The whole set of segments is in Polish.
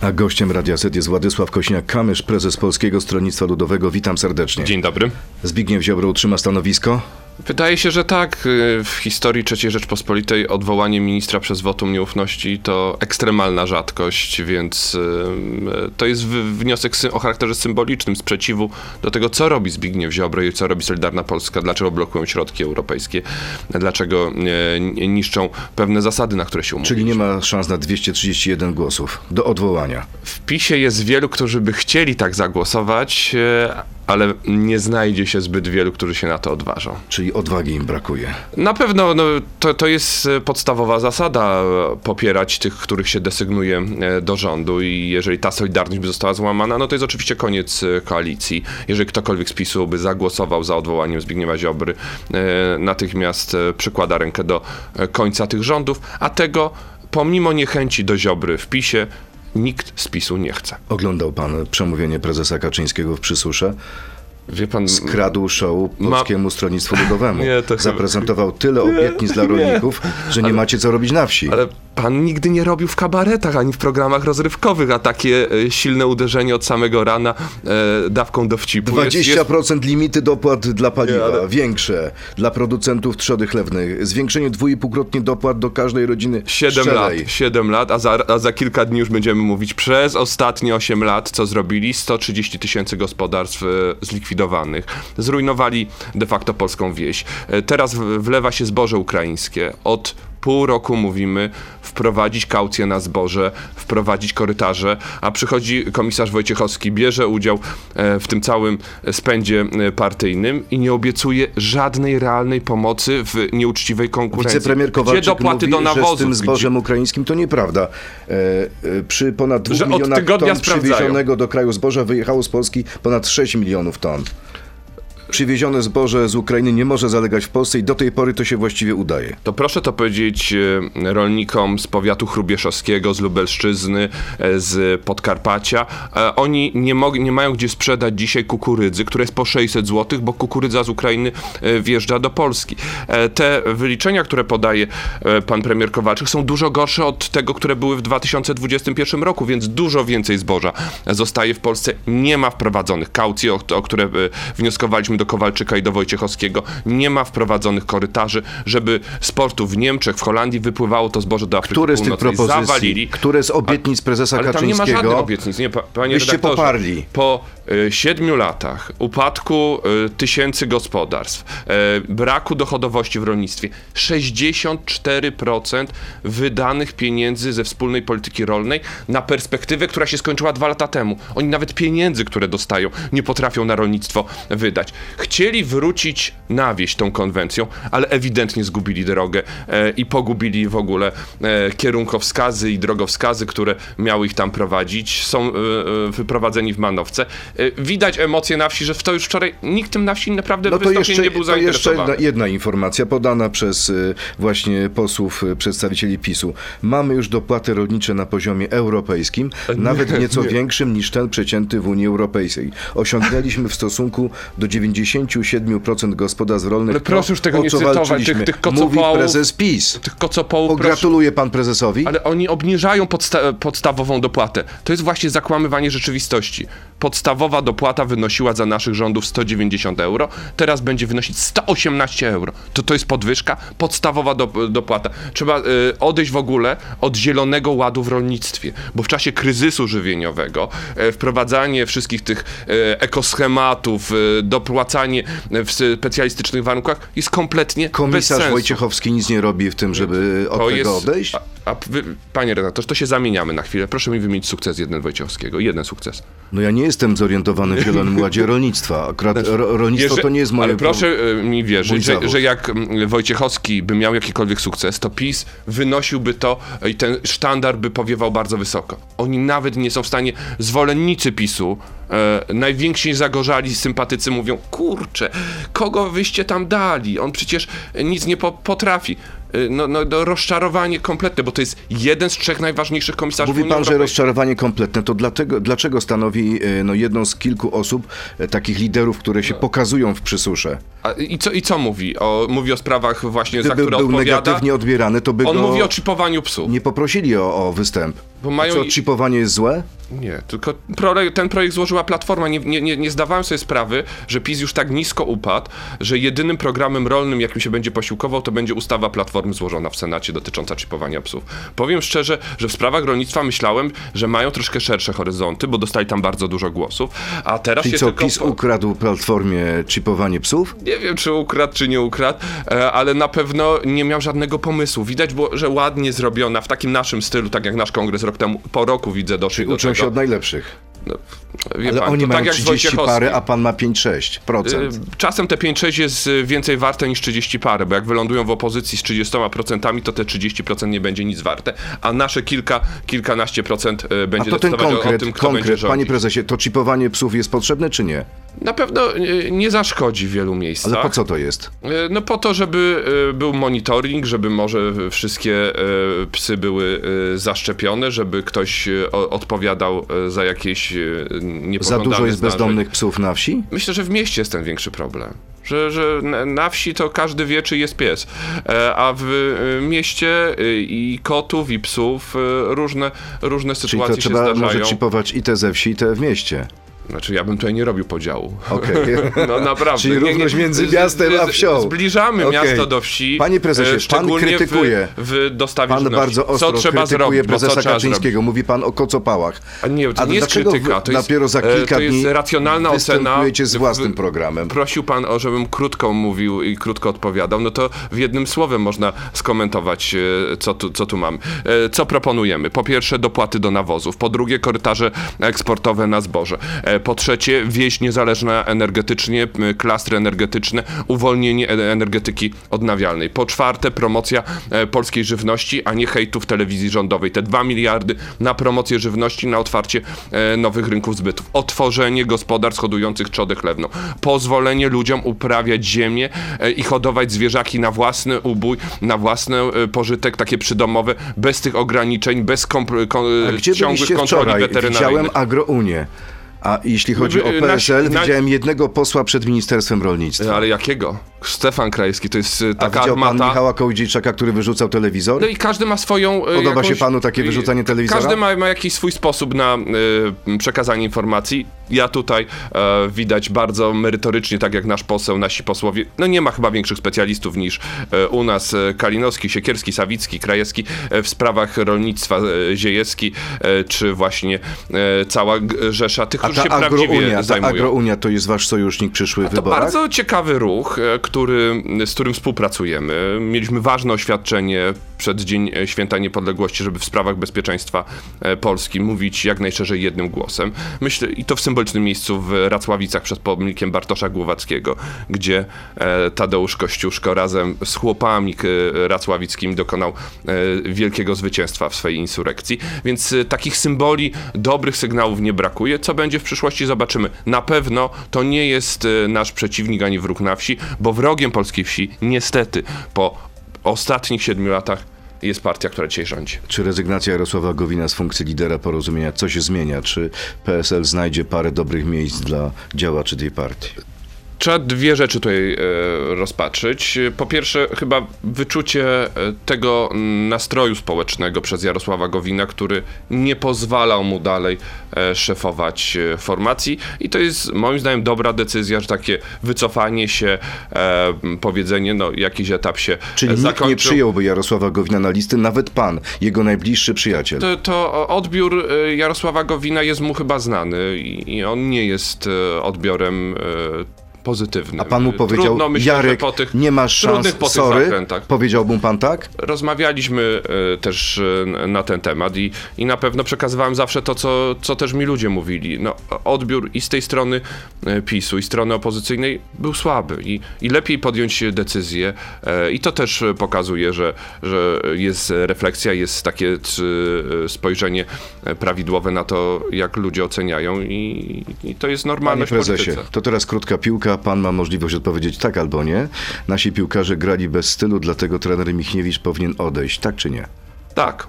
A gościem Radia Z jest Władysław Kośniak-Kamysz, prezes Polskiego Stronnictwa Ludowego. Witam serdecznie. Dzień dobry. Zbigniew Ziobro utrzyma stanowisko? Wydaje się, że tak. Y, w historii III Rzeczpospolitej odwołanie ministra przez wotum nieufności to ekstremalna rzadkość, więc y, to jest wniosek o charakterze symbolicznym sprzeciwu do tego, co robi Zbigniew Ziobro i co robi Solidarna Polska, dlaczego blokują środki europejskie, dlaczego niszczą pewne zasady, na które się umówiliśmy. Czyli nie ma szans na 231 głosów do odwołania. W PiSie jest wielu, którzy by chcieli tak zagłosować, y, ale nie znajdzie się zbyt wielu, którzy się na to odważą. Czyli odwagi im brakuje. Na pewno no, to, to jest e, podstawowa zasada e, popierać tych, których się desygnuje e, do rządu i jeżeli ta solidarność by została złamana, no to jest oczywiście koniec koalicji. Jeżeli ktokolwiek z PiSu by zagłosował za odwołaniem Zbigniewa Ziobry, natychmiast przykłada rękę do końca tych rządów, a tego pomimo niechęci do Ziobry w PiSie nikt z PiSu nie chce. Oglądał pan przemówienie prezesa Kaczyńskiego w Przysusze? Wie pan, skradł show Polskiemu Ma... Stronnictwu Ludowemu. Nie, Zaprezentował tyle obietnic dla rolników, że nie ale, macie co robić na wsi. Ale pan nigdy nie robił w kabaretach ani w programach rozrywkowych, a takie e, silne uderzenie od samego rana e, dawką dowcipu. 20% jest, jest... limity dopłat dla paliwa, nie, ale... większe dla producentów trzody chlewnych, zwiększenie dwójpółkrotnie dopłat do każdej rodziny 7 lat, 7 lat, a za, a za kilka dni już będziemy mówić przez ostatnie 8 lat, co zrobili, 130 tysięcy gospodarstw e, zlikwidowanych, zrujnowali de facto polską wieś. E, teraz wlewa się zboże ukraińskie od pół roku mówimy wprowadzić kaucję na zboże, wprowadzić korytarze, a przychodzi komisarz Wojciechowski, bierze udział e, w tym całym spędzie e, partyjnym i nie obiecuje żadnej realnej pomocy w nieuczciwej konkurencji. Wicepremier Kowalczyk Gdzie dopłaty mówi, do nawozów? Że z tym zbożem Gdzie? ukraińskim to nieprawda. E, e, przy ponad 2 milionach ton przywiezionego do kraju zboża wyjechało z Polski ponad 6 milionów ton przywiezione zboże z Ukrainy nie może zalegać w Polsce i do tej pory to się właściwie udaje. To proszę to powiedzieć e, rolnikom z powiatu chrubieszowskiego, z Lubelszczyzny, e, z Podkarpacia. E, oni nie, nie mają gdzie sprzedać dzisiaj kukurydzy, która jest po 600 zł, bo kukurydza z Ukrainy wjeżdża do Polski. Te wyliczenia, które podaje pan premier Kowalczyk są dużo gorsze od tego, które były w 2021 roku, więc dużo więcej zboża zostaje w Polsce. Nie ma wprowadzonych kaucji, o, o które wnioskowaliśmy do Kowalczyka i do Wojciechowskiego. Nie ma wprowadzonych korytarzy, żeby z portu w Niemczech, w Holandii wypływało to zboże do Afryki Które z tych propozycji, zawalili. które z obietnic prezesa ale, ale Kaczyńskiego? tam nie ma żadnych obietnic. Nie, panie byście poparli. Po y, siedmiu latach upadku y, tysięcy gospodarstw, y, braku dochodowości w rolnictwie, 64% wydanych pieniędzy ze wspólnej polityki rolnej na perspektywę, która się skończyła dwa lata temu. Oni nawet pieniędzy, które dostają, nie potrafią na rolnictwo wydać. Chcieli wrócić na wieś tą konwencją, ale ewidentnie zgubili drogę e, i pogubili w ogóle e, kierunkowskazy i drogowskazy, które miały ich tam prowadzić. Są e, e wyprowadzeni w manowce. E, widać emocje na wsi, że w to już wczoraj nikt tym na wsi naprawdę no to jeszcze, nie był to jeszcze jedna, jedna informacja podana przez e, właśnie posłów, przedstawicieli PiSu. Mamy już dopłaty rolnicze na poziomie europejskim, nawet nieco nie. większym niż ten przecięty w Unii Europejskiej. Osiągnęliśmy w stosunku do 90 97% gospodarstw rolnych. Ale proszę już tego nie cytować, tych, tych kocopołów. Mówi prezes PiS. Tych kocopołów. Pogratuluje pan prezesowi? Ale oni obniżają podsta podstawową dopłatę. To jest właśnie zakłamywanie rzeczywistości. Podstawowa dopłata wynosiła za naszych rządów 190 euro, teraz będzie wynosić 118 euro. To to jest podwyżka? Podstawowa do, dopłata. Trzeba y, odejść w ogóle od zielonego ładu w rolnictwie, bo w czasie kryzysu żywieniowego y, wprowadzanie wszystkich tych y, ekoschematów, y, dopłat opłacanie w specjalistycznych warunkach jest kompletnie Komisarz bez sensu. Wojciechowski nic nie robi w tym, żeby od to tego jest, odejść? A, a wy, panie redaktor, to się zamieniamy na chwilę. Proszę mi wymienić sukces jeden Wojciechowskiego. Jeden sukces. No ja nie jestem zorientowany w Zielonym Ładzie rolnictwa. Akurat znaczy, rolnictwo to nie jest moje... Ale proszę e, mi wierzyć, że, że, jak Wojciechowski by miał jakikolwiek sukces, to PiS wynosiłby to i ten sztandar by powiewał bardzo wysoko. Oni nawet nie są w stanie, zwolennicy PiSu, e, najwięksi zagorzali sympatycy mówią, kurczę, kogo wyście tam dali? On przecież nic nie po potrafi. y, no, no, no, rozczarowanie kompletne, bo to jest jeden z trzech najważniejszych komisarzy Mówi Unii pan, że rozczarowanie kompletne. To dlatego, dlaczego stanowi e, no, jedną z kilku osób, e, takich liderów, które No. się pokazują w przysusze? A, i, co, I co mówi? O, mówi o sprawach właśnie, za Gdyby które był odpowiada. negatywnie odbierany, to by On mówi o chipowaniu psów. nie poprosili o, o występ. Bo mają Co, i- chipowanie jest złe? Nie, tylko prole- ten projekt złożyła Platforma. Nie, nie, nie, zdawałem sobie sprawy, że PiS już tak nisko upadł, że jedynym programem rolnym, jakim się będzie posiłkował, to będzie ustawa Platformy złożona w Senacie dotycząca chipowania psów. Powiem szczerze, że w sprawach rolnictwa myślałem, że mają troszkę szersze horyzonty, bo dostali tam bardzo dużo głosów, a teraz Czyli się co, tylko... PiS ukradł Platformie chipowanie psów? Nie wiem, czy ukradł, czy nie ukradł, e, ale na pewno nie miał żadnego pomysłu. Widać było, że ładnie zrobiona, w takim naszym stylu, tak jak nasz kongres rok temu, po roku widzę doszli do tego. Się od najlepszych. No, Ale pan, oni mają tak jak z 30 Wojciechowskim. pary, a pan ma 5-6%. Y, Czasem te 5-6 jest więcej warte niż 30 pary, bo jak wylądują w opozycji z 30%, to te 30% nie będzie nic warte, a nasze kilka, kilkanaście procent y, A będzie to ten decydować o- konkret, tym, kto będzie konkret, panie prezesie, to chipowanie psów jest potrzebne czy nie? Na pewno y, nie zaszkodzi w wielu miejscach. Ale po co to jest? No po to, żeby był monitoring, żeby może wszystkie psy były zaszczepione, żeby ktoś odpowiadał za jakieś y, Za dużo jest zdarzenia. bezdomnych psów na wsi? Myślę, że w mieście jest ten większy problem. Że, że na- wsi to każdy wie, czy jest pies. E, A w e, mieście e, i kotów, i psów e, różne, różne Czyli sytuacje to się trzeba zdarzają. może chipować i te ze wsi, i te w mieście. Znaczy, ja bym tutaj nie robił podziału. Okej. No naprawdę. Czyli równość między miastem a wsią. Zbliżamy Okej. miasto do wsi. Panie prezesie, e, pan krytykuje. W, w dostawie Pan żywności. bardzo ostro Co trzeba krytykuje zrobić? co prezesa? Kaczyńskiego. Mówi pan o kocopałach. A nie, to A nie jest krytyka, to jest, dopiero za e, kilka to jest racjonalna ocena. z własnym programem? Prosił pan, o, żebym krótko mówił i krótko odpowiadał, no to w jednym słowem można skomentować, e, co tu, co tu mamy. E, Co proponujemy? Po pierwsze dopłaty do nawozów, po drugie korytarze eksportowe na zboże, po trzecie wieś niezależna energetycznie, klastry energetyczne, uwolnienie e- energetyki odnawialnej, po czwarte promocja e, polskiej żywności, a nie hejtu w telewizji rządowej. Te dwa miliardy na promocję żywności, na otwarcie e, nowych rynków zbytów, otworzenie gospodarstw hodujących trzodę chlewną, pozwolenie ludziom uprawiać ziemię i hodować zwierzaki na własny ubój, na własny pożytek, takie przydomowe, bez tych ograniczeń, bez kompl- kon- ciągłych kontroli weterynaryjnych. Widziałem Agrounię. A jeśli chodzi Wy- o nasi- PSL, nasi- widziałem jednego posła przed Ministerstwem Rolnictwa. Ale jakiego? Stefan Krajewski, to jest A taka pan armata. Michała Kołodziejczaka, który wyrzucał telewizor? No i każdy ma swoją. Podoba jakąś, się panu takie wyrzucanie telewizora? Każdy ma, ma jakiś swój sposób na e, przekazanie informacji. Ja tutaj e, widać bardzo merytorycznie, tak jak nasz poseł, nasi posłowie. No nie ma chyba większych specjalistów niż e, u nas e, Kalinowski, Siekierski, Sawicki, Krajewski w sprawach rolnictwa, Ziejewski, czy właśnie cała rzesza tych, A którzy się prawdziwie agrounia, zajmują. agrounia to jest wasz sojusznik przyszły w To wyborach? bardzo ciekawy ruch, e, który, z którym współpracujemy. Mieliśmy ważne oświadczenie przed Dzień Święta Niepodległości, żeby w sprawach bezpieczeństwa e, Polski mówić jak najszerzej jednym głosem. Myślę, i to w symbolicznym miejscu w Racławicach przed pomnikiem Bartosza Głowackiego, gdzie e, Tadeusz Kościuszko razem z chłopami racławickimi dokonał wielkiego zwycięstwa w swojej insurrekcji. Więc takich symboli, dobrych sygnałów nie brakuje. Co będzie w przyszłości, zobaczymy. Na pewno to nie jest e, nasz przeciwnik ani wróg na wsi, bo wrogiem polskiej wsi niestety po ostatnich siedmiu latach jest partia, która dzisiaj rządzi. Czy rezygnacja Jarosława Gowina z funkcji lidera porozumienia coś zmienia? Czy PSL znajdzie parę dobrych miejsc dla działaczy tej partii? Trzeba dwie rzeczy tutaj e, rozpatrzyć. Po pierwsze, chyba wyczucie e, tego nastroju społecznego przez Jarosława Gowina, który nie pozwalał mu dalej e, szefować formacji i to jest moim zdaniem dobra decyzja, że takie wycofanie się, powiedzenie, no jakiś etap się Czyli e, nikt nie zakończył. przyjąłby Jarosława Gowina na listy, nawet pan, jego najbliższy przyjaciel. To, to odbiór Jarosława Gowina jest mu chyba znany i, i on nie jest odbiorem pozytywnym. A pan mu powiedział, myślę, że Jarek, po tych nie masz szans, po sorry. zakrętach. Powiedział mu pan tak? Rozmawialiśmy e, też e, na ten temat i, i na pewno przekazywałem zawsze to, co, co też mi ludzie mówili. No, odbiór i z tej strony e, PiSu, i strony opozycyjnej był słaby i, i lepiej podjąć decyzję. I to też pokazuje, że, że jest refleksja, jest takie spojrzenie prawidłowe na to, jak ludzie oceniają i, i to jest Panie normalność w prezesie, to teraz krótka piłka. A pan ma możliwość odpowiedzieć tak albo nie. Nasi piłkarze grali bez stylu, dlatego trener Michniewicz powinien odejść, tak czy nie? Tak.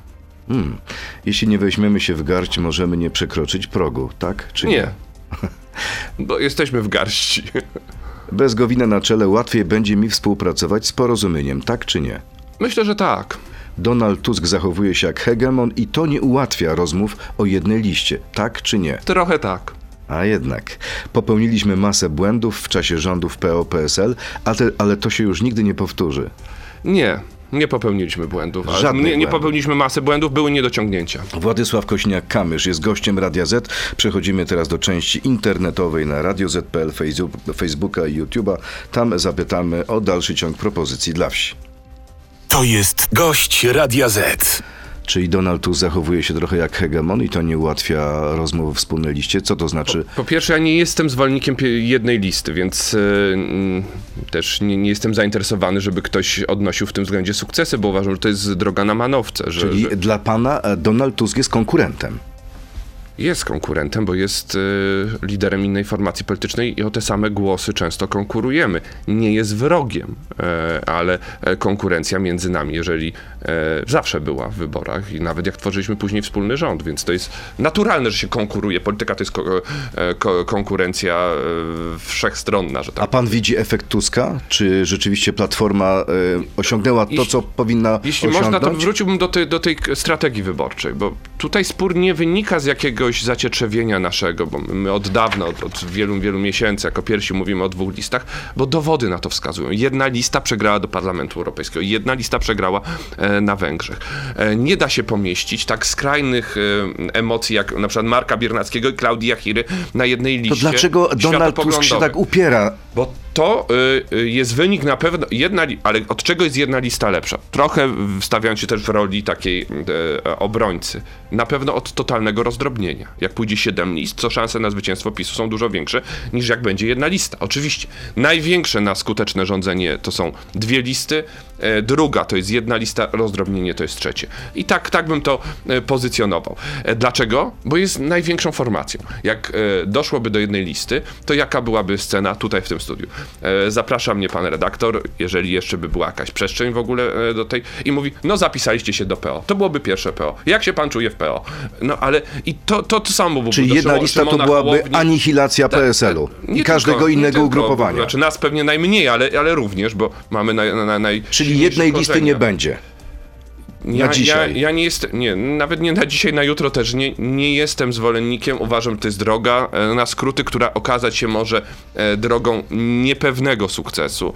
Hmm. Jeśli nie weźmiemy się w garść, możemy nie przekroczyć progu, tak czy nie? Nie. Bo jesteśmy w garści. Bez Gowina na czele łatwiej będzie mi współpracować z porozumieniem, tak czy nie? Myślę, że tak. Donald Tusk zachowuje się jak hegemon i to nie ułatwia rozmów o jednej liście, tak czy nie? Trochę tak. A jednak, popełniliśmy masę błędów w czasie rządów PO-PSL, ale, ale to się już nigdy nie powtórzy. Nie. Nie popełniliśmy błędów. Żadnych Nie, nie popełniliśmy masy błędów, były niedociągnięcia. Władysław Kośniak-Kamysz jest gościem Radia Z. Przechodzimy teraz do części internetowej na Radio Z.pl, Facebooka i YouTube'a. Tam zapytamy o dalszy ciąg propozycji dla wsi. To jest gość Radia Z. Czyli Donald Tusk zachowuje się trochę jak hegemon i to nie ułatwia rozmów o wspólnej liście. Co to znaczy? Po pierwsze, ja nie jestem zwolennikiem jednej listy, więc y, mm, też nie, nie jestem zainteresowany, żeby ktoś odnosił w tym względzie sukcesy, bo uważam, że to jest droga na manowce, że, Czyli że dla pana e, Donald Tusk jest konkurentem. Jest konkurentem, bo jest y, liderem innej formacji politycznej i o te same głosy często konkurujemy. Nie jest wrogiem, e, ale e, konkurencja między nami, jeżeli e, zawsze była w wyborach i nawet jak tworzyliśmy później wspólny rząd, więc to jest naturalne, że się konkuruje. Polityka to jest ko- e, ko- konkurencja e, wszechstronna, że tak A pan widzi efekt Tuska? Czy rzeczywiście Platforma e, osiągnęła to, Jeśli- co powinna Jeśli osiągnąć? można, to wróciłbym do tej, do tej strategii wyborczej, bo tutaj spór nie wynika z jakiegoś zacietrzewienia naszego, bo my od dawna, od, od wielu, wielu miesięcy, jako pierwsi mówimy o dwóch listach, bo dowody na to wskazują. Jedna lista przegrała do Parlamentu Europejskiego, jedna lista przegrała e, na Węgrzech. E, nie da się pomieścić tak skrajnych e, emocji, jak na przykład Marka Biernackiego i Klaudii Jachiry na jednej To liście dlaczego Donald Tusk się tak upiera? Bo to jest wynik na pewno, jedna, ale od czego jest jedna lista lepsza? Trochę wstawiając się też w roli takiej obrońcy. Na pewno od totalnego rozdrobnienia. Jak pójdzie 7 list, to szanse na zwycięstwo PiSu są dużo większe niż jak będzie jedna lista. Oczywiście. Największe na skuteczne rządzenie to są dwie listy, e, druga to jest jedna lista, rozdrobnienie to jest trzecie. I tak, tak bym to e, pozycjonował. E, Dlaczego? Bo jest największą formacją. Jak e, doszłoby do jednej listy, to jaka byłaby scena tutaj w tym studiu? E, Zaprasza mnie pan redaktor, jeżeli jeszcze by była jakaś przestrzeń w ogóle e, do tej i mówi, no zapisaliście się do PO. To byłoby pierwsze PO. Jak się pan czuje w PO? No ale i to, to, to samo by Czyli było do jedna lista to byłaby Hołowni. anihilacja Tak, PSL-u tak. i każdego tylko- innego tylko, ugrupowania. Znaczy nas pewnie najmniej, ale, ale również, bo mamy naj, naj, naj Czyli jednej listy nie będzie. Ja, na dzisiaj. Ja, ja nie jestem, nie, nawet nie na dzisiaj, na jutro też nie, nie jestem zwolennikiem. Uważam, to jest droga e, na skróty, która okazać się może e, drogą niepewnego sukcesu.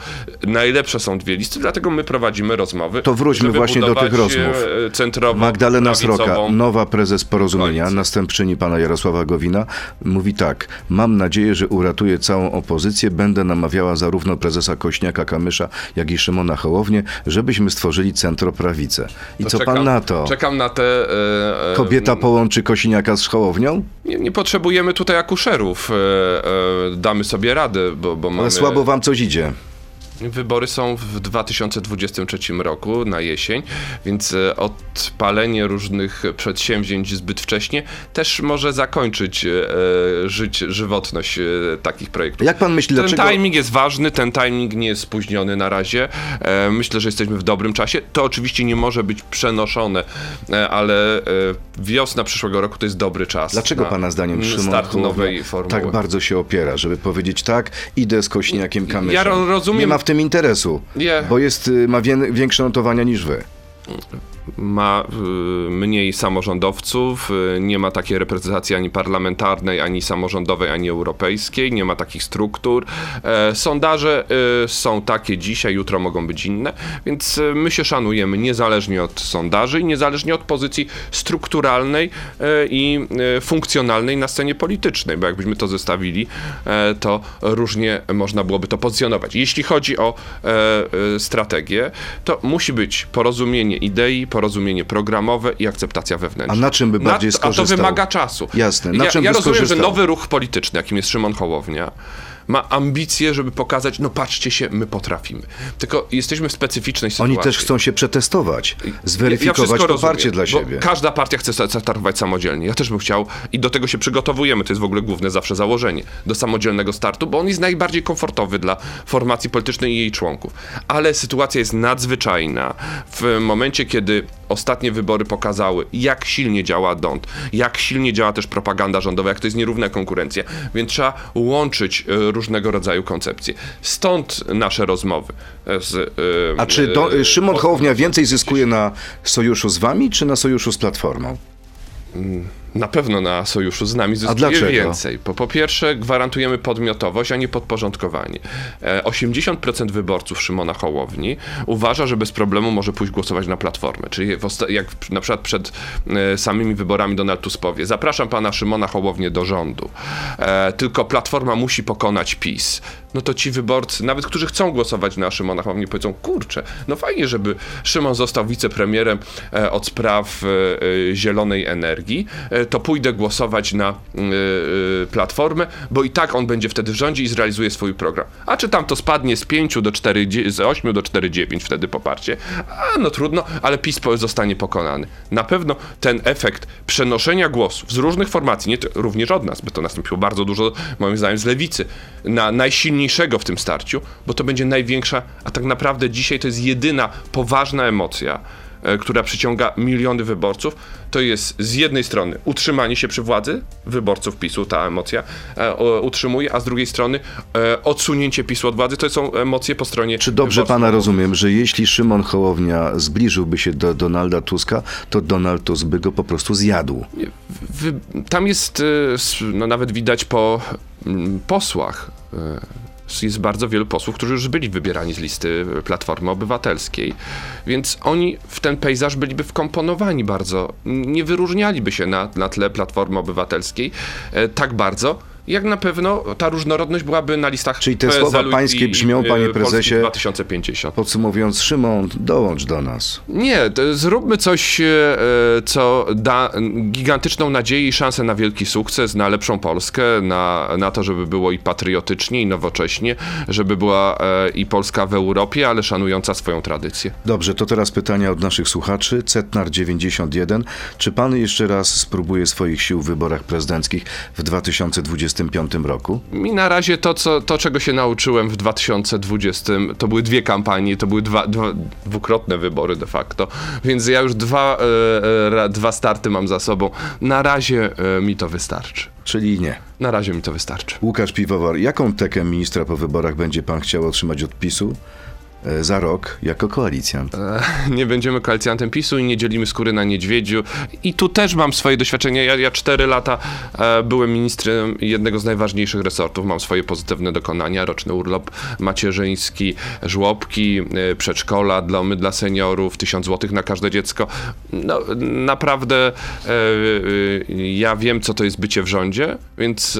Najlepsze są dwie listy, dlatego my prowadzimy rozmowy. To wróćmy właśnie do tych rozmów. e, Centrową, Magdalena Sroka, nowa prezes Porozumienia, koalicję. następczyni pana Jarosława Gowina, mówi tak. Mam nadzieję, że uratuje całą opozycję. Będę namawiała zarówno prezesa Kośniaka-Kamysza, jak i Szymona Hołownię, żebyśmy stworzyli centroprawicę. I To co czekam, pan na to? Czekam na te... e, e, Kobieta połączy Kosiniaka z Hołownią? Nie, nie potrzebujemy tutaj akuszerów. E, e, damy sobie radę, bo, bo mamy... Ale słabo wam coś idzie. Wybory są w 2023 roku na jesień, więc e, odpalenie różnych przedsięwzięć zbyt wcześnie też może zakończyć e, żyć, żywotność e, takich projektów. Jak pan myśli, Ten dlaczego... timing jest ważny, ten timing nie jest spóźniony na razie. Myślę, że jesteśmy w dobrym czasie. To oczywiście nie może być przenoszone, ale wiosna przyszłego roku to jest dobry czas. Dlaczego na pana zdaniem Szymon nowej formuły? tak bardzo się opiera, żeby powiedzieć tak, idę z Kośniakiem Kamyszem. Ja ro- rozumiem- Nie ma w tym interesu, Nie. bo jest, y, ma wię- większe notowania niż wy. Ma y, mniej samorządowców, y, nie ma takiej reprezentacji ani parlamentarnej, ani samorządowej, ani europejskiej, nie ma takich struktur. E, sondaże y, są takie dzisiaj, jutro mogą być inne, więc my się szanujemy niezależnie od sondaży i niezależnie od pozycji strukturalnej i funkcjonalnej na scenie politycznej, bo jakbyśmy to zestawili, e, to różnie można byłoby to pozycjonować. Jeśli chodzi o e, strategię, to musi być porozumienie idei, porozumienie programowe i akceptacja wewnętrzna. A na czym by Na- bardziej A to skorzystał? wymaga czasu. Jasne. Na ja czym ja rozumiem, że skorzystał? nowy ruch polityczny, jakim jest Szymon Hołownia, ma ambicje, żeby pokazać, no patrzcie się, my potrafimy. Tylko jesteśmy w specyficznej sytuacji. Oni też chcą się przetestować, zweryfikować wszystko poparcie rozumiem, dla siebie. Każda partia chce sta- startować samodzielnie. Ja też bym chciał i do tego się przygotowujemy. To jest w ogóle główne zawsze założenie do samodzielnego startu, bo on jest najbardziej komfortowy dla formacji politycznej i jej członków. Ale sytuacja jest nadzwyczajna. W momencie, kiedy ostatnie wybory pokazały, jak silnie działa DONT, jak silnie działa też propaganda rządowa, jak to jest nierówna konkurencja, więc trzeba łączyć e, różnego rodzaju koncepcje. Stąd nasze rozmowy z. e, A czy do, e, Szymon Hołownia więcej zyskuje na sojuszu z wami, czy na sojuszu z Platformą? Na pewno na sojuszu z nami zyskuje więcej. Po, po pierwsze, gwarantujemy podmiotowość, a nie podporządkowanie. E, 80% wyborców Szymona Hołowni uważa, że bez problemu może pójść głosować na Platformę. Czyli jak na przykład przed e, samymi wyborami Donald Tusk powie, zapraszam pana Szymona Hołownię do rządu, e, tylko Platforma musi pokonać PiS. No to ci wyborcy, nawet którzy chcą głosować na Szymona Hołownię, powiedzą, kurczę, no fajnie, żeby Szymon został wicepremierem e, od spraw e, e, zielonej energii, e, to pójdę głosować na e, e, Platformę, bo i tak on będzie wtedy w rządzie i zrealizuje swój program. A czy tam to spadnie z 5 do 4, z 8 do 4,9 wtedy poparcie? A no trudno, ale PiS zostanie pokonany. Na pewno ten efekt przenoszenia głosów z różnych formacji, nie, również od nas, bo to nastąpiło bardzo dużo, moim zdaniem, z lewicy, na najsilniejszego w tym starciu, bo to będzie największa, a tak naprawdę dzisiaj to jest jedyna poważna emocja, która przyciąga miliony wyborców, to jest z jednej strony utrzymanie się przy władzy, wyborców PiSu ta emocja e, utrzymuje, a z drugiej strony e, odsunięcie PiSu od władzy, to są emocje po stronie Czy dobrze wyborców. pana rozumiem, że jeśli Szymon Hołownia zbliżyłby się do Donalda Tuska, to Donald Tusk by go po prostu zjadł? Tam jest, no nawet widać po mm, posłach, jest bardzo wielu posłów, którzy już byli wybierani z listy Platformy Obywatelskiej. Więc oni w ten pejzaż byliby wkomponowani bardzo. Nie wyróżnialiby się na, na tle Platformy Obywatelskiej e, tak bardzo, jak na pewno ta różnorodność byłaby na listach Czyli te słowa pańskie i- brzmią, e, panie prezesie, 2050. Podsumowując, Szymon, dołącz do nas. Nie, zróbmy coś, e, co da gigantyczną nadzieję i szansę na wielki sukces, na lepszą Polskę, na, na to, żeby było i patriotycznie, i nowocześnie, żeby była e, i Polska w Europie, ale szanująca swoją tradycję. Dobrze, to teraz pytania od naszych słuchaczy. Cetnar91. Czy pan jeszcze raz spróbuje swoich sił w wyborach prezydenckich w 2025 roku? Mi na razie to, co, to, czego się nauczyłem w 2020, to były dwie kampanie, to były dwa, dwa, dwukrotne wybory de facto, więc ja już dwa, e, e, dwa starty mam za sobą. Na razie e, mi to wystarczy. Czyli nie. Na razie mi to wystarczy. Łukasz Piwowar, jaką tekę ministra po wyborach będzie pan chciał otrzymać od PiSu za rok jako koalicjant? nie będziemy koalicjantem PiSu i nie dzielimy skóry na niedźwiedziu. I tu też mam swoje doświadczenia. Ja, ja cztery lata e, byłem ministrem jednego z najważniejszych resortów. Mam swoje pozytywne dokonania. Roczny urlop macierzyński, żłobki, e, przedszkola, domy dla seniorów, tysiąc złotych na każde dziecko. No, naprawdę e, e, ja wiem, co to jest bycie w rządzie, więc...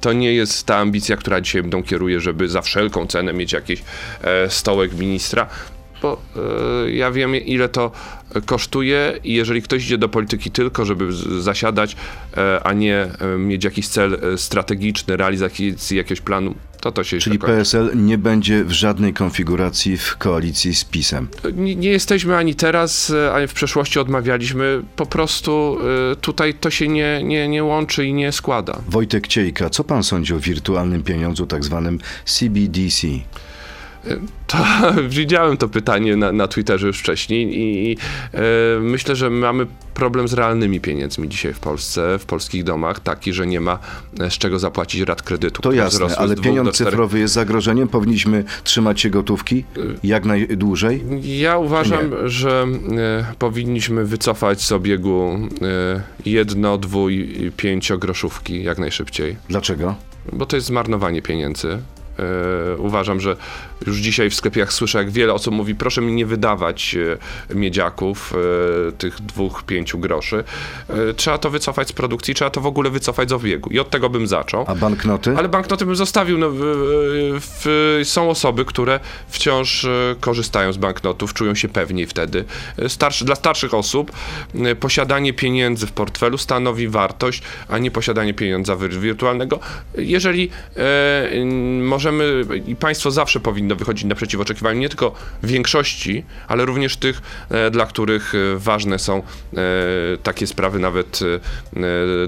To nie jest ta ambicja, która dzisiaj mną kieruje, żeby za wszelką cenę mieć jakiś e, stołek ministra, bo e, ja wiem, ile to kosztuje i jeżeli ktoś idzie do polityki tylko, żeby zasiadać, e, a nie mieć jakiś cel strategiczny, realizacji jakiegoś planu, to to się Czyli kończy. PSL nie będzie w żadnej konfiguracji w koalicji z PiSem. Nie, nie jesteśmy ani teraz, e, ani w przeszłości odmawialiśmy. Po prostu e, tutaj to się nie, nie, nie łączy i nie składa. Wojtek Ciejka, co pan sądzi o wirtualnym pieniądzu, tak zwanym CBDC? To, widziałem to pytanie na, na Twitterze już wcześniej i, i e, myślę, że mamy problem z realnymi pieniędzmi dzisiaj w Polsce, w polskich domach, taki, że nie ma e, z czego zapłacić rat kredytu. To jasne, ale pieniądz cyfrowy jest zagrożeniem. Powinniśmy trzymać się gotówki jak najdłużej. Ja uważam, że e, powinniśmy wycofać z obiegu e, jedno, dwój, i pięciogroszówki jak najszybciej, Dlaczego? bo to jest zmarnowanie pieniędzy. E, uważam, że już dzisiaj w sklepach słyszę, jak wiele osób mówi, proszę mi nie wydawać e, miedziaków, e, tych dwóch, pięciu groszy. Trzeba to wycofać z produkcji, trzeba to w ogóle wycofać z obiegu. I od tego bym zaczął. A banknoty? Ale banknoty bym zostawił. No, w, w, są osoby, które wciąż korzystają z banknotów, czują się pewniej wtedy. Starszy, dla starszych osób posiadanie pieniędzy w portfelu stanowi wartość, a nie posiadanie pieniądza wir- wirtualnego. Jeżeli e, m, możemy, i państwo zawsze powinno wychodzić naprzeciw oczekiwaniom nie tylko większości, ale również tych, e, dla których e, ważne są e, takie sprawy nawet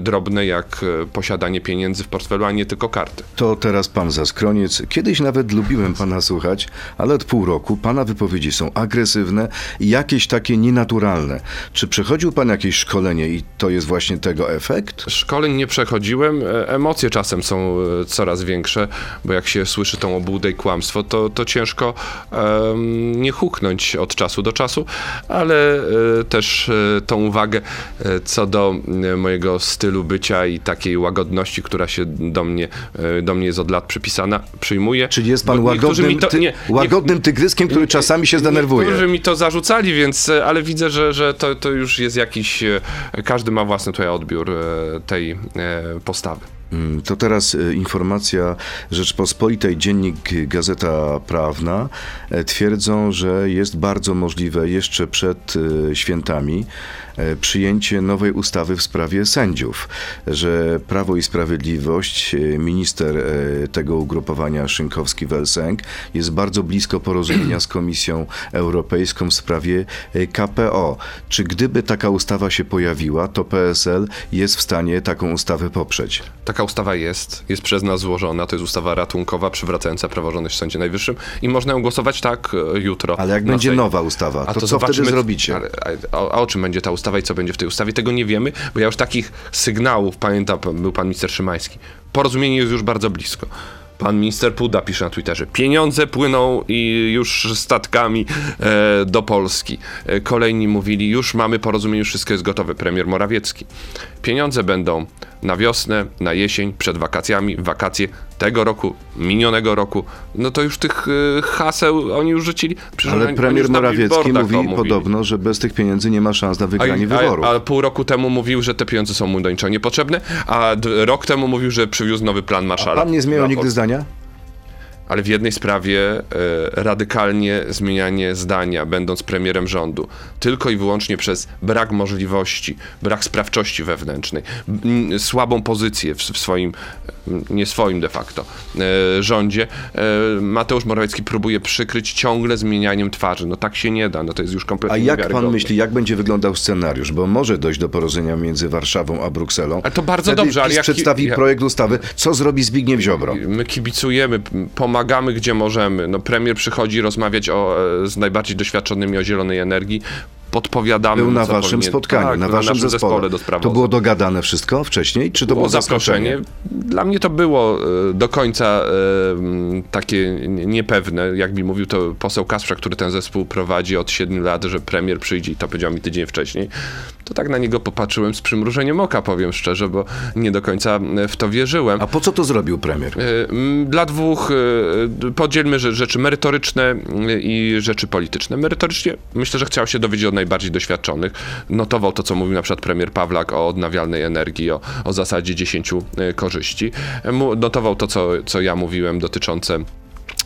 drobne, jak posiadanie pieniędzy w portfelu, a nie tylko karty. To teraz pan Zaskroniec. Kiedyś nawet lubiłem pana słuchać, ale od pół roku pana wypowiedzi są agresywne i jakieś takie nienaturalne. Czy przechodził pan jakieś szkolenie i to jest właśnie tego efekt? Szkoleń nie przechodziłem, emocje czasem są coraz większe, bo jak się słyszy tą obłudę i kłamstwo, to, to ciężko em, nie huknąć od czasu do czasu, ale e, też e, tą uwagę e, co do mojego stylu bycia i takiej łagodności, która się do mnie, do mnie jest od lat przypisana, przyjmuję. Czyli jest pan łagodnym, to- ty, nie- nie- łagodnym tygryskiem, który czasami się zdenerwuje? Niektórzy mi to zarzucali, więc, ale widzę, że, że to, to już jest jakiś, każdy ma własny tutaj odbiór tej postawy. Mm, To teraz e, informacja Rzeczpospolitej, dziennik Gazeta Prawna e, twierdzą, że jest bardzo możliwe jeszcze przed e, świętami przyjęcie nowej ustawy w sprawie sędziów, że Prawo i Sprawiedliwość, e, minister e, tego ugrupowania Szynkowski-Welsenk jest bardzo blisko porozumienia z Komisją Europejską w sprawie e, KPO. Czy gdyby taka ustawa się pojawiła, to PSL jest w stanie taką ustawę poprzeć? Taka ustawa jest, jest przez nas złożona, to jest ustawa ratunkowa przywracająca praworządność w Sądzie Najwyższym i można ją głosować tak e, jutro. Ale jak będzie Sejmie. nowa ustawa, to, co wtedy zrobicie? Ale, a, a o czym będzie ta ustawa i co będzie w tej ustawie, tego nie wiemy, bo ja już takich sygnałów, pamiętam, był pan minister Szymański. Porozumienie jest już bardzo blisko. Pan minister Puda pisze na Twitterze, pieniądze płyną i już statkami e, do Polski. E, kolejni mówili, już mamy porozumienie, już wszystko jest gotowe. Premier Morawiecki. Pieniądze będą na wiosnę, na jesień, przed wakacjami, wakacje tego roku, minionego roku. No to już tych e, haseł oni już rzucili. Przecież Ale premier Morawiecki mówi podobno, że bez tych pieniędzy nie ma szans na wygranie A, wyborów. a, a pół roku temu mówił, że te pieniądze są mu do niczego niepotrzebne, a rok temu mówił, że przywiózł nowy plan Marszala. Pan nie zmieniał nigdy zdania? Ale w jednej sprawie e, radykalnie zmienianie zdania, będąc premierem rządu, tylko i wyłącznie przez brak możliwości, brak sprawczości wewnętrznej, słabą pozycję w, swoim, m, nie swoim de facto, e, rządzie, e, Mateusz Morawiecki próbuje przykryć ciągle zmienianiem twarzy. No tak się nie da, no to jest już kompletnie A jak pan myśli, jak będzie wyglądał scenariusz? Bo może dojść do porozumienia między Warszawą a Brukselą. Ale to bardzo Wtedy dobrze, ale PiS jaki- przedstawi ja- projekt ustawy. Co zrobi Zbigniew Ziobro? My kibicujemy, p- pomagamy gdzie możemy. No, premier przychodzi rozmawiać o, e, z najbardziej doświadczonymi o zielonej energii. Podpowiadamy Był na co waszym powinien- spotkaniu, tak, na waszym naszym zespole. do spraw To było dogadane wszystko wcześniej? Czy to było, było zaproszenie. Dla mnie to było e, do końca e, takie niepewne. Jak mi mówił to poseł Kasprza, który ten zespół prowadzi od 7 lat, że premier przyjdzie i to powiedział mi tydzień wcześniej. To tak na niego popatrzyłem z przymrużeniem oka, powiem szczerze, bo nie do końca w to wierzyłem. A po co to zrobił premier? E, Dla dwóch e, podzielmy rze- rzeczy merytoryczne i rzeczy polityczne. Merytorycznie myślę, że chciał się dowiedzieć od najbardziej doświadczonych. Notował to, co mówił na przykład premier Pawlak o odnawialnej energii, o, o zasadzie 10 e, korzyści. Notował to, co, co ja mówiłem dotyczące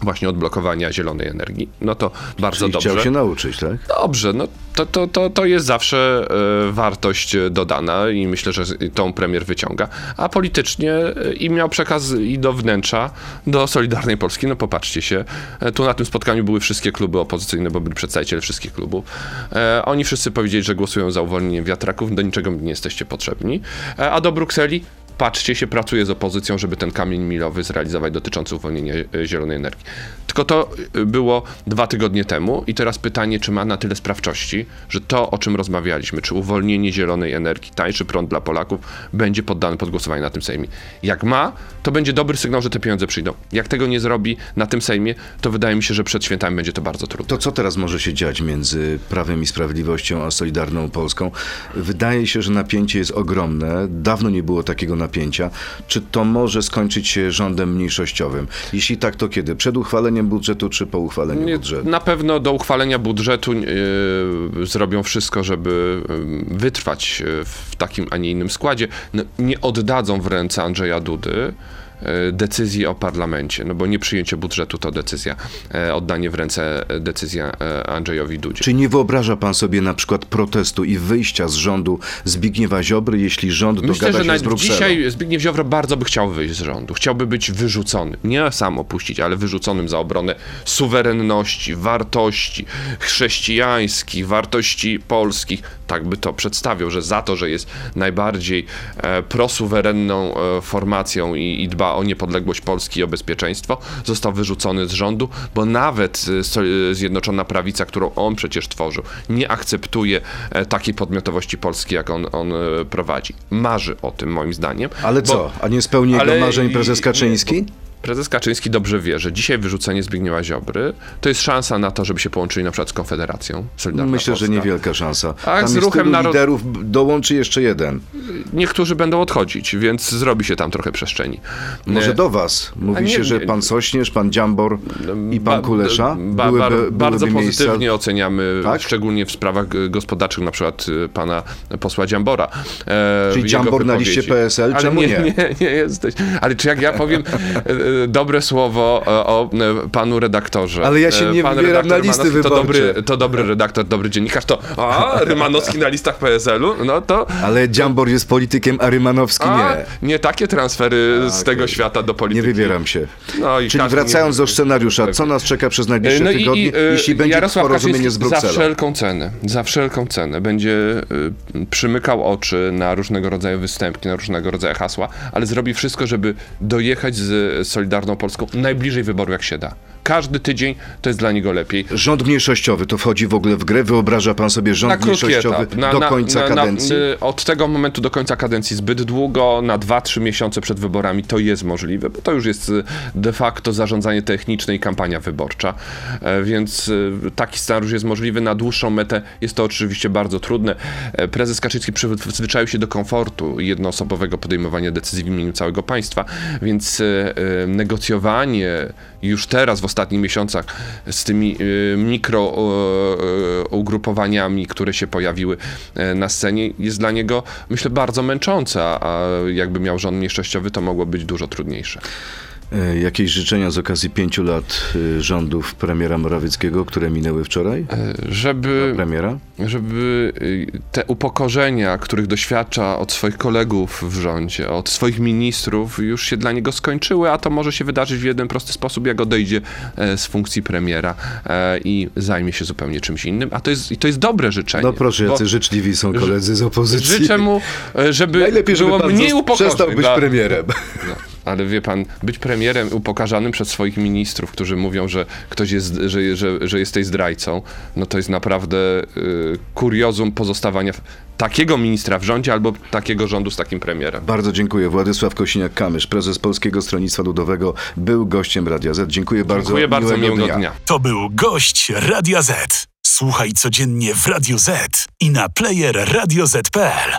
właśnie odblokowania zielonej energii. No to bardzo Czyli dobrze. chciał się nauczyć, tak? Dobrze, no to, to, to, to jest zawsze e, wartość e, dodana i myślę, że tą premier wyciąga. A politycznie e, i miał przekaz i do wnętrza, do Solidarnej Polski. No popatrzcie się, tu na tym spotkaniu były wszystkie kluby opozycyjne, bo byli przedstawiciele wszystkich klubów. E, oni wszyscy powiedzieli, że głosują za uwolnieniem wiatraków, do niczego nie jesteście potrzebni. E, a do Brukseli patrzcie się, pracuje z opozycją, żeby ten kamień milowy zrealizować dotyczący uwolnienia e, zielonej energii. Tylko to e, było dwa tygodnie temu i teraz pytanie, czy ma na tyle sprawczości, że to, o czym rozmawialiśmy, czy uwolnienie zielonej energii, tańszy prąd dla Polaków, będzie poddane pod głosowanie na tym Sejmie. Jak ma, to będzie dobry sygnał, że te pieniądze przyjdą. Jak tego nie zrobi na tym Sejmie, to wydaje mi się, że przed świętami będzie to bardzo trudne. To co teraz może się dziać między Prawem i Sprawiedliwością a Solidarną Polską? Wydaje się, że napięcie jest ogromne. Dawno nie było takiego napięcia. Czy to może skończyć się rządem mniejszościowym? Jeśli tak, to kiedy? Przed uchwaleniem budżetu, czy po uchwaleniu Nie, budżetu? Na pewno do uchwalenia budżetu yy, zrobią wszystko, żeby yy, wytrwać yy, w takim, a nie innym składzie. No, nie oddadzą w ręce Andrzeja Dudy decyzji o parlamencie, no bo nie przyjęcie budżetu to decyzja, yy, oddanie w ręce yy, decyzja Andrzejowi Dudzie. Czy nie wyobraża pan sobie na przykład protestu i wyjścia z rządu Zbigniewa Ziobry, jeśli rząd Myślę, dogada że się na z Brukselą? dzisiaj Zbigniew Ziobro bardzo by chciał wyjść z rządu. Chciałby być wyrzucony. Nie sam opuścić, ale wyrzuconym za obronę suwerenności, wartości chrześcijańskich, wartości polskich. Tak by to przedstawiał, że za to, że jest najbardziej e, prosuwerenną e, formacją i, i dba o niepodległość Polski i o bezpieczeństwo, został wyrzucony z rządu, bo nawet so- e, Zjednoczona Prawica, którą on przecież tworzył, nie akceptuje e, takiej podmiotowości Polski, jak on, on e, prowadzi. Marzy o tym, moim zdaniem. Ale Bo- co? A nie spełni jego marzeń prezes nie, Kaczyński? Prezes Kaczyński dobrze wie, że dzisiaj wyrzucenie Zbigniewa Ziobry to jest szansa na to, żeby się połączyli na przykład z Konfederacją Solidarna Myślę, że Polska. niewielka szansa. A Tam z ruchem narod- liderów, dołączy jeszcze jeden. Niektórzy będą odchodzić, więc zrobi się tam trochę przestrzeni. Może E, do was. Mówi nie- się, że nie- pan Sośnierz, pan Dziambor i pan Ba- Kulesza ba- byłyby, ba- byłyby bardzo miejsca... pozytywnie oceniamy, Tak? szczególnie w sprawach gospodarczych, na przykład y, pana posła Dziambora. e, Czyli Dziambor na liście PSL? Ale Czemu nie, nie? nie, nie jesteś. Ale czy jak ja powiem dobre słowo e, o e, panu redaktorze. Ale ja się e, nie pan wybieram na listy Rymanowski to dobry, to dobry redaktor, dobry dziennikarz, to a, Rymanowski na listach PSL-u, no to Ale Dziambor jest politykiem, a Rymanowski a, nie. nie takie transfery z okej. tego świata do Nie polityki. wybieram się. No i Czyli wracając nie- do scenariusza, co nas czeka przez najbliższe No i, tygodnie, i, e, jeśli będzie Jarosław porozumienie z Brukselą? Za wszelką cenę, za wszelką cenę będzie y, przymykał oczy na różnego rodzaju występki, na różnego rodzaju hasła, ale zrobi wszystko, żeby dojechać z Solidarną Polską najbliżej wyboru jak się da. Każdy tydzień to jest dla niego lepiej. Rząd mniejszościowy to wchodzi w ogóle w grę? Wyobraża pan sobie Na rząd krótki mniejszościowy etap. Na, do na- końca na, kadencji? Na, y, od tego momentu do końca kadencji zbyt długo, na 2-3 miesiące przed wyborami to jest możliwe, bo to już jest y, de facto zarządzanie techniczne i kampania wyborcza, E, więc y, taki scenariusz jest możliwy. Na dłuższą metę jest to oczywiście bardzo trudne. E, Prezes Kaczyński przyzwyczaił się do komfortu jednoosobowego podejmowania decyzji w imieniu całego państwa, więc negocjowanie już teraz w ostatnich miesiącach z tymi y, mikro ugrupowaniami, które się pojawiły e, na scenie, jest dla niego, myślę, bardzo męczące, a jakby miał rząd mniejszościowy, to mogło być dużo trudniejsze. E, Jakieś życzenia z okazji pięciu lat e, rządów premiera Morawieckiego, które minęły wczoraj? E, Żeby, Premiera? żeby y, te upokorzenia, których doświadcza od swoich kolegów w rządzie, od swoich ministrów, już się dla niego skończyły, a to może się wydarzyć w jeden prosty sposób, jak odejdzie z funkcji premiera i zajmie się zupełnie czymś innym. A to jest, i to jest dobre życzenie. No proszę, jacy życzliwi są koledzy z opozycji. Życzę mu, żeby Najlepiej, żeby było mniej upokorzeń. przestał być dla- premierem. No, ale wie pan, być premierem upokarzanym przez swoich ministrów, którzy mówią, że ktoś jest, że, że, że jesteś zdrajcą, no to jest naprawdę y, kuriozum pozostawania w- takiego ministra w rządzie albo takiego rządu z takim premierem. Bardzo dziękuję. Władysław Kosiniak-Kamysz, prezes Polskiego Stronnictwa Ludowego, był gościem Radia Z. Dziękuję bardzo. Dziękuję bardzo, miłego miłego dnia. To był gość Radia Z. Słuchaj codziennie w Radio Z i na player radioz.pl.